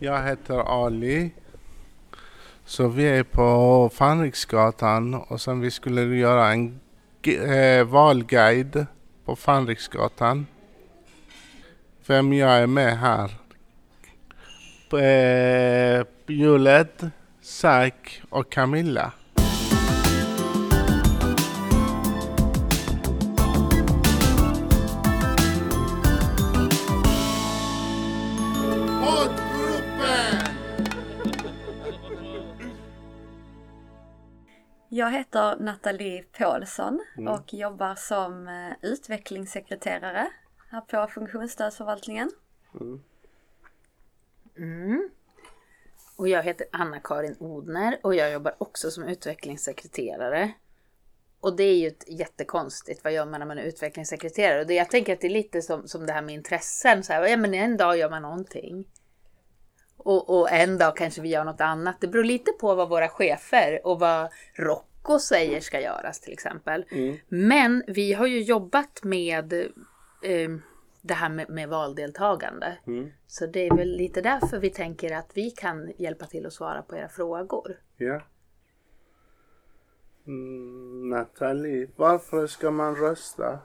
Jag heter Ali. Så vi är på Fanriksgatan och sen vi skulle göra en eh, valguide på Fanriksgatan. Vem jag är med här. Eh, Julet, Zack och Camilla. Jag heter Nathalie Paulsson mm. och jobbar som eh, utvecklingssekreterare här på Funktionsstödsförvaltningen. Mm. Mm. Och jag heter Anna-Karin Odner och jag jobbar också som utvecklingssekreterare. Och det är ju ett jättekonstigt, vad gör man när man är utvecklingssekreterare? Och det, jag tänker att det är lite som, som det här med intressen, så här, ja men en dag gör man någonting. Och, och, en dag kanske vi gör något annat. Det beror lite på vad våra chefer och vad Rocco säger ska göras till exempel. Mm. Men vi har ju jobbat med eh, det här med, med valdeltagande. Mm. Så det är väl lite därför vi tänker att vi kan hjälpa till att svara på era frågor. Ja. Mm, Nathalie, varför ska man rösta?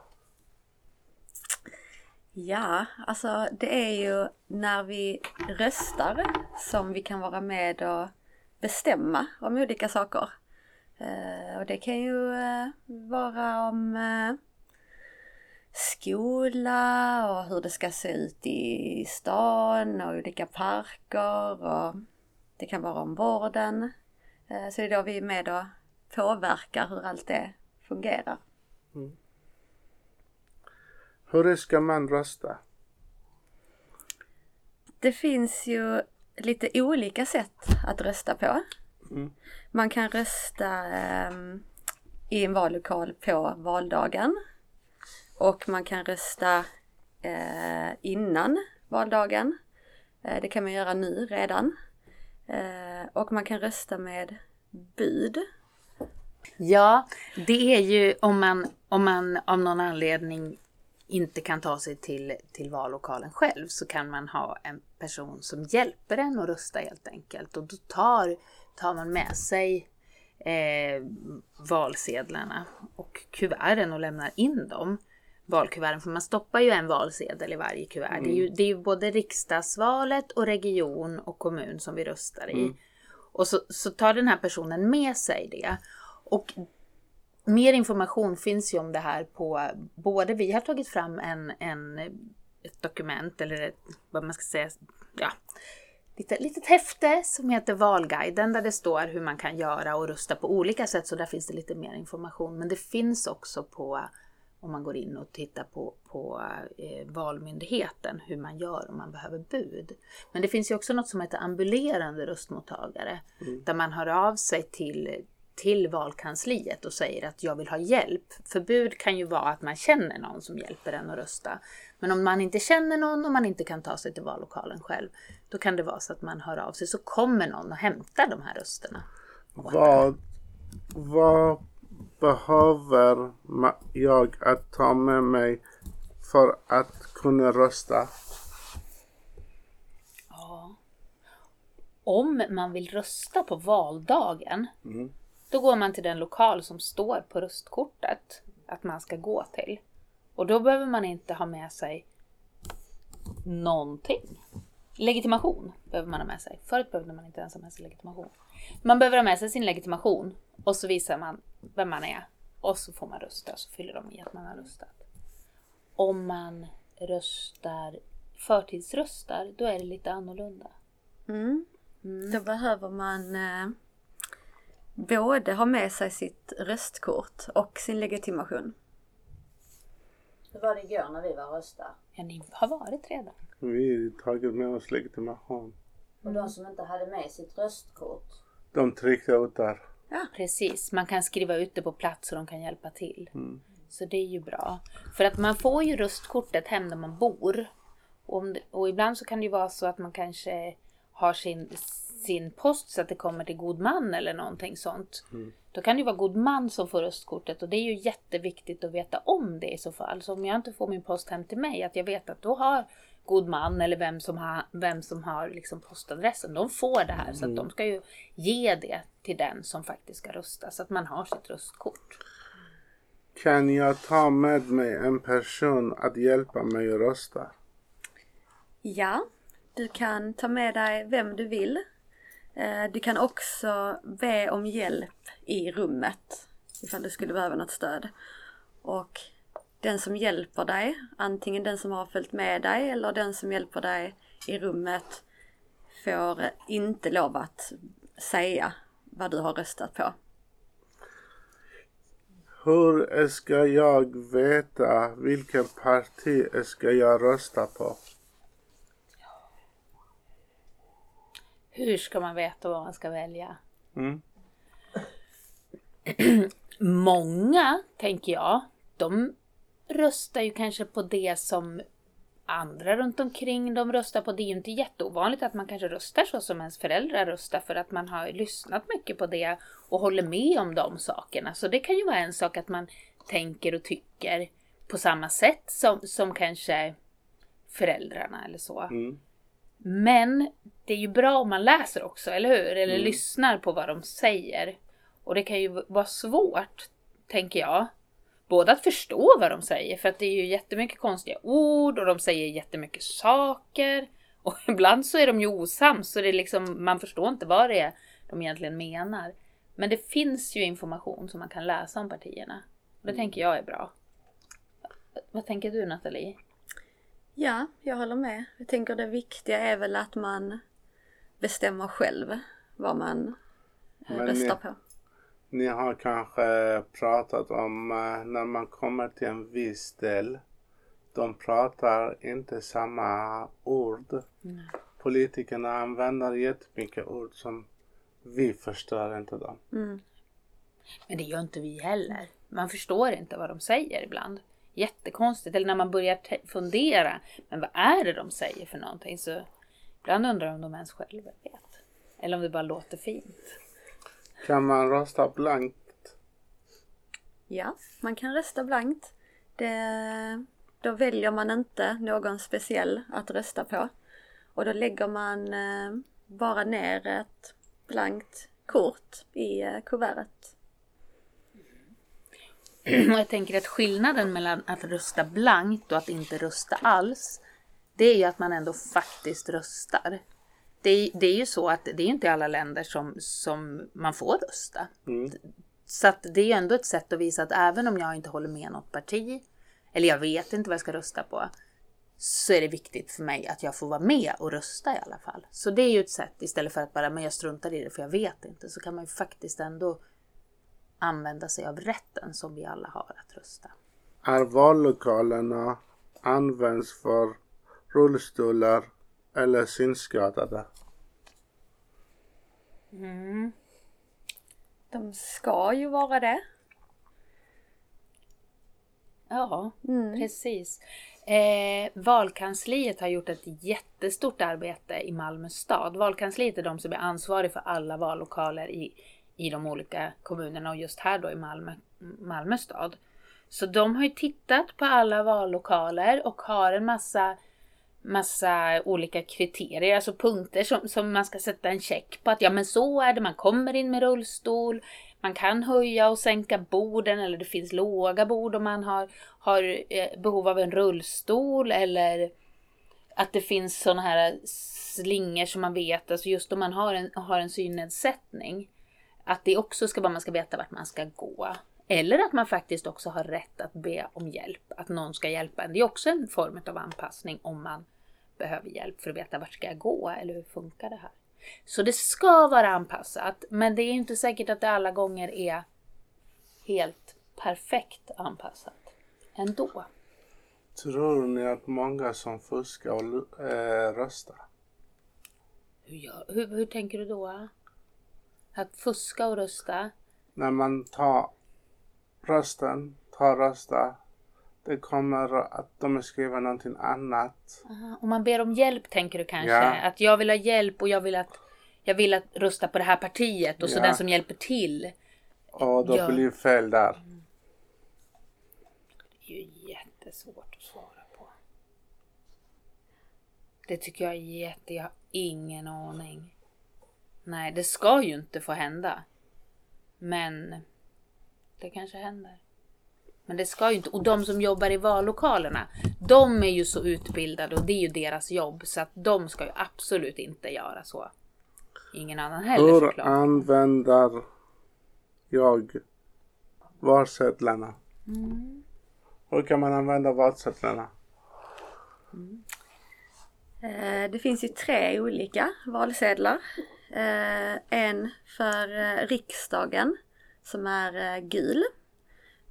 Ja, alltså det är ju när vi röstar som vi kan vara med och bestämma om olika saker. Eh, och det kan ju eh, vara om eh, skola och hur det ska se ut i stan och olika parker och det kan vara om vården. Så det är då vi är med och påverkar hur allt det fungerar. Mm. Hur ska man rösta? Det finns ju lite olika sätt att rösta på. Mm. Man kan rösta eh, i en vallokal på valdagen. Och man kan rösta eh, innan valdagen. Eh, det kan man göra nu redan. Eh, och man kan rösta med bud. Ja, det är ju om man, om man av någon anledning inte kan ta sig till, till vallokalen själv så kan man ha en person som hjälper en att rösta helt enkelt. Och då tar, tar man med sig eh, valsedlarna och kuverten och lämnar in dem. Valkuverten, för man stoppar ju en valsedel i varje kuvert. Mm. Det, är ju, mm. det är ju både riksdagsvalet och region och kommun som vi röstar i. Mm. Och så, så tar den här personen med sig det. Och mer information finns ju om det här på både, vi har tagit fram en, en, ett dokument eller ett, vad man ska säga, ja, lite, litet häfte som heter Valguiden där det står hur man kan göra och rösta på olika sätt så där finns det lite mer information. Men det finns också på om man går in och tittar på, på eh, Valmyndigheten hur man gör om man behöver bud. Men det finns ju också något som heter ambulerande röstmottagare mm. där man hör av sig till till valkansliet och säger att jag vill ha hjälp. Förbud kan ju vara att man känner någon som hjälper en att rösta. Men om man inte känner någon och man inte kan ta sig till vallokalen själv, då kan det vara så att man hör av sig så kommer någon och hämtar de här rösterna. Vad, vad behöver jag att ta med mig för att kunna rösta? Ja. Om man vill rösta på valdagen mm då går man till den lokal som står på röstkortet att man ska gå till. Och då behöver man inte ha med sig någonting. Legitimation behöver man ha med sig. Förut behövde man inte ens ha med sig legitimation. Man behöver ha med sig sin legitimation och så visar man vem man är. Och så får man rösta, så fyller de i att man har röstat. Om man röstar förtidsröstar, då är det lite annorlunda. Mm. Mm. Då behöver man eh, både ha med sig sitt röstkort och sin legitimation. Hur var det igår när vi var och röstade? Ja, ni har varit redan. Vi har tagit med oss legitimation. Och de som inte hade med sitt röstkort? De tryckte ut där. Ja, precis. Man kan skriva ut det på plats och de kan hjälpa till. Mm. Så det är ju bra. För att man får ju röstkortet hem där man bor. Och, och ibland så kan det ju vara så att man kanske har sin sin post så att det kommer till god man eller någonting sånt. Mm. Då kan det ju vara god man som får röstkortet och det är ju jätteviktigt att veta om det i så fall. Så om jag inte får min post hem till mig, att jag vet att då har god man eller vem som har, vem som har liksom postadressen. De får det här så att de ska ju ge det till den som faktiskt ska rösta så att man har sitt röstkort. Kan jag ta med mig en person att hjälpa mig att rösta? Ja, du kan ta med dig vem du vill. Eh, du kan också be om hjälp i rummet ifall du skulle behöva något stöd. Och den som hjälper dig, antingen den som har följt med dig eller den som hjälper dig i rummet får inte lov att säga vad du har röstat på. Hur ska jag veta vilken parti ska jag rösta på? Hur ska man veta vad man ska välja? Mm. Många, tänker jag, de röstar ju kanske på det som andra runt omkring de röstar på. Det är ju inte jätteovanligt att man kanske röstar så som ens föräldrar röstar för att man har lyssnat mycket på det och håller med om de sakerna. Så det kan ju vara en sak att man tänker och tycker på samma sätt som, som kanske föräldrarna eller så. Mm. Men det är ju bra om man läser också, eller hur? Eller lyssnar på vad de säger. Och det kan ju vara svårt, tänker jag. Både att förstå vad de säger, för att det är ju jättemycket konstiga ord och de säger jättemycket saker. Och ibland så är de ju osams, så det är liksom, man förstår inte vad det är de egentligen menar. Men det finns ju information som man kan läsa om partierna. Och det tänker jag är bra. Vad tänker du Nathalie? Ja, jag håller med. Jag tänker det viktiga är väl att man bestämmer själv vad man eh, Men röstar ni- på. Ni har kanske pratat om eh, när man kommer till en viss del. De pratar inte samma ord. Politikerna använder jättemycket ord som vi förstår inte dem. Mm. Men det gör inte vi heller. Man förstår inte vad de säger ibland. Jättekonstigt. Eller när man börjar fundera. Men vad är det de säger för någonting? Så ibland undrar jag om de ens själva vet. Eller om det bara låter fint. Kan man rösta blankt? Ja, man kan rösta blankt. Det, då väljer man inte någon speciell att rösta på. Och då lägger man eh, bara ner ett blankt kort i eh, kuvertet. Och jag tänker att skillnaden mellan att rösta blankt och att inte rösta alls. Det är ju att man ändå faktiskt röstar. Det är, det är ju så att det är inte i alla länder som, som man får rösta. Så att det är ändå ett sätt att visa att även om jag inte håller med något parti, eller jag vet inte vad jag ska rösta på, så är det viktigt för mig att jag får vara med och rösta i alla fall. Så det är ju ett sätt istället för att bara, men jag struntar i det för jag vet inte, så kan man ju faktiskt ändå använda sig av rätten som vi alla har att rösta. Är vallokalerna används för rullstolar eller synskadade? De ska ju vara det. Ja, precis. Eh, valkansliet har gjort ett jättestort arbete i Malmö stad. Valkansliet är de som är ansvariga för alla vallokaler i, i de olika kommunerna och just här då i Malmö, Malmö stad. Så de har ju tittat på alla vallokaler och har en massa, massa olika kriterier, alltså punkter som, som man ska sätta en check på att ja men så är det, man kommer in med rullstol, man kan höja och sänka borden eller det finns låga bord om man har, har eh, behov av en rullstol eller att det finns sådana här slingor som man vet, alltså just om man har en, har en synnedsättning. Att det också ska vara, man ska veta vart man ska gå. Eller att man faktiskt också har rätt att be om hjälp, att någon ska hjälpa en. Det är också en form av anpassning om man behöver hjälp för att veta vart ska jag gå eller hur funkar det här. Så det ska vara anpassat, men det är inte säkert att det alla gånger är helt perfekt anpassat ändå. Tror ni att många som fuskar och eh, röstar? Hur, gör, hur, hur tänker du då? Att fuska och rösta? När man tar rösten, tar rösta, det kommer att de skriver någonting annat. Aha, Om man ber om hjälp tänker du kanske? Ja. Att jag vill ha hjälp och jag vill att jag vill att rösta på det här partiet och så Ja. den som hjälper till. Och då Ja. blir det fel där. Det är ju jättesvårt att svara på. Det tycker jag är jätte... Jag har ingen aning. Nej, det ska ju inte få hända. Men det kanske händer. Men det ska ju inte. Och de som jobbar i vallokalerna, de är ju så utbildade och det är ju deras jobb. Så att de ska ju absolut inte göra så. Ingen annan heller Hur såklart. använder jag valsedlarna? Hur kan man använda valsedlarna? Eh, Det finns ju tre olika valsedlar. Eh, En för eh, riksdagen som är eh, gul.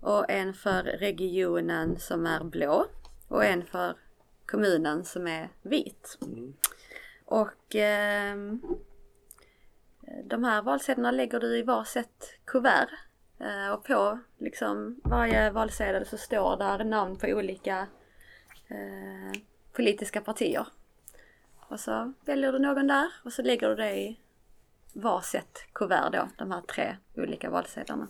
Och en för regionen som är blå. Och en för kommunen som är vit. Och ehm, de här valsedlarna lägger du i varsitt kuvert. Eh, Och på liksom varje valsedel så står där namn på olika eh, politiska partier. Och så väljer du någon där och så lägger du det i varsitt kuvert då, de här tre olika valsedlarna.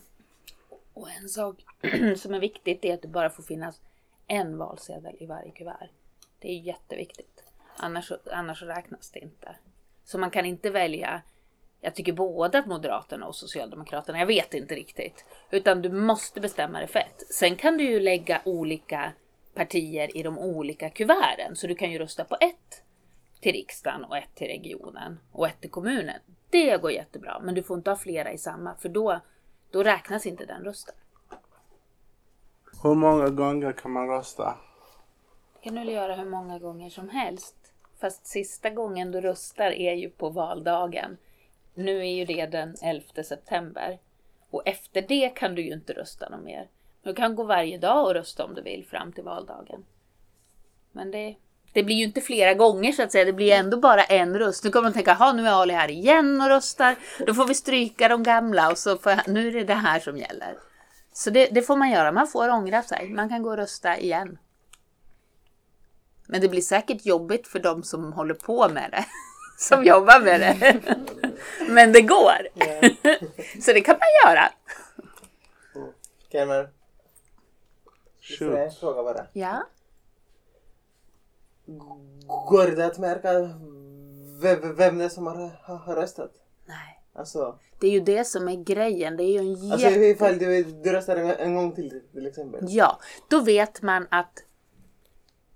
Och en sak som är viktigt är att det bara får finnas en valsedel i varje kuvert. Det är jätteviktigt. Annars, annars räknas det inte. Så man kan inte välja, jag tycker både att Moderaterna och Socialdemokraterna, jag vet inte riktigt. Utan du måste bestämma dig för ett. Sen kan du ju lägga olika partier i de olika kuverten. Så du kan ju rösta på ett till riksdagen och ett till regionen och ett till kommunen. Det går jättebra, men du får inte ha flera i samma för då, då räknas inte den rösten. Hur många gånger kan man rösta? Det kan du göra hur många gånger som helst. Fast sista gången du röstar är ju på valdagen. Nu är ju det den 11 september. Och efter det kan du ju inte rösta något mer. Du kan gå varje dag och rösta om du vill fram till valdagen. Men det, det blir ju inte flera gånger så att säga. Det blir ändå bara en röst. Nu kommer man tänka, ha nu är Ali här igen och röstar. Då får vi stryka de gamla och så får, nu är det det här som gäller. Så det, det får man göra. Man får ångra sig. Man kan gå och rösta igen. Men det blir säkert jobbigt för de som håller på med det. Som jobbar med det. Men det går. Så det kan man göra. Får jag Shoot. fråga bara. Ja. Går det att märka vem, vem det är som har, har, röstat? Nej. Alltså, Det är ju det som är grejen. Det är ju en alltså jätte... ifall du, du röstar en, en gång till till exempel. Ja, då vet man att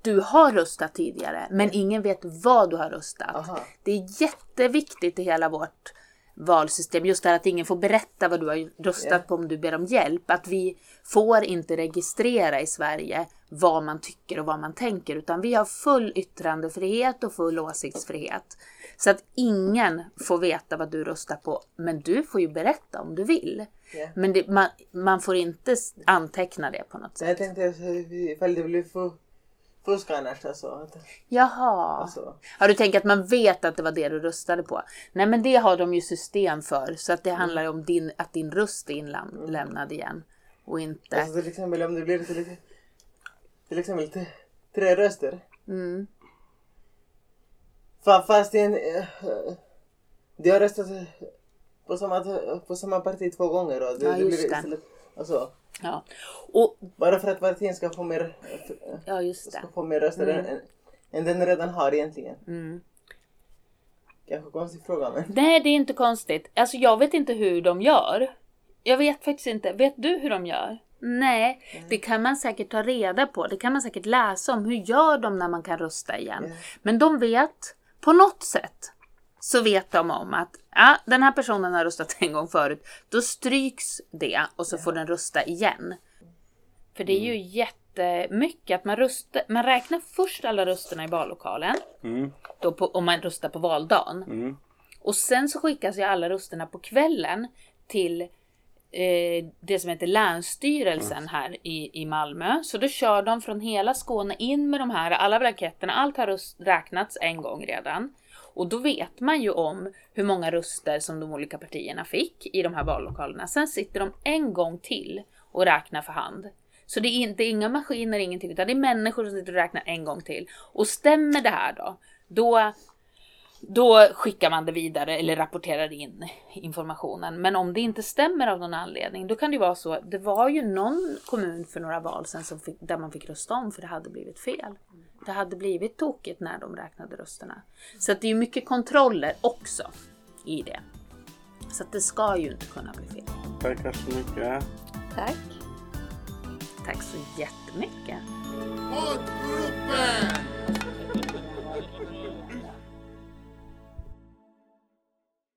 du har röstat tidigare, men ingen vet vad du har röstat. Aha. Det är jätteviktigt i hela vårt valsystem, just det här att ingen får berätta vad du har röstat Ja. på om du ber om hjälp. Att vi får inte registrera i Sverige vad man tycker och vad man tänker, utan vi har full yttrandefrihet och full åsiktsfrihet. Så att ingen får veta vad du röstar på, men du får ju berätta om du vill. Ja. Men det, man, man får inte anteckna det på något Så jag sätt. tänkte alltså, ifall det blir för fusk annars alltså. Jaha. alltså. Har du tänkt att man vet att det var det du röstade på? Nej men det har de ju system för. Så att det handlar ju om din, att din röst är inlämnad igen. Och inte... alltså till exempel om det blir till, till exempel tre röster. Mm. Fa- Fast en, eh, de har röstat på samma, på samma parti två gånger. Och det, Ja, det just blir det. istället, alltså, Ja. Och, bara för att partiet ska få mer, ja just det. ska få mer röster än, än, än den redan har egentligen. Mm. Kanske konstig fråga men. Nej det är inte konstigt. Alltså jag vet inte hur de gör. Jag vet faktiskt inte. Vet du hur de gör? Nej, det kan man säkert ta reda på. Det kan man säkert läsa om. Hur gör de när man kan rösta igen? Ja. Men de vet, på något sätt, så vet de om att ja, den här personen har röstat en gång förut. Då stryks det och så får den rösta igen. För det är ju jättemycket att man röstar, man räknar först alla rösterna i vallokalen. Mm. Då på, om man röstar på valdagen. Mm. Och sen så skickas ju alla rösterna på kvällen till eh, det som heter Länsstyrelsen här i, i Malmö. Så då kör de från hela Skåne in med de här, alla blanketterna, allt har röst, räknats en gång redan. Och då vet man ju om hur många röster som de olika partierna fick i de här vallokalerna. Sen sitter de en gång till och räknar för hand. Så det är inte inga maskiner, ingenting, utan det är människor som sitter och räknar en gång till. Och stämmer det här då, då då skickar man det vidare eller rapporterar in informationen. Men om det inte stämmer av någon anledning, då kan det vara så. Det var ju någon kommun för några val sedan som fick, där man fick rösta om för det hade blivit fel det hade blivit tokigt när de räknade rösterna. Så att det är mycket kontroller också i det. Så att det ska ju inte kunna bli fel. Tackar så mycket. Tack. Tack så jättemycket. Poddgruppen!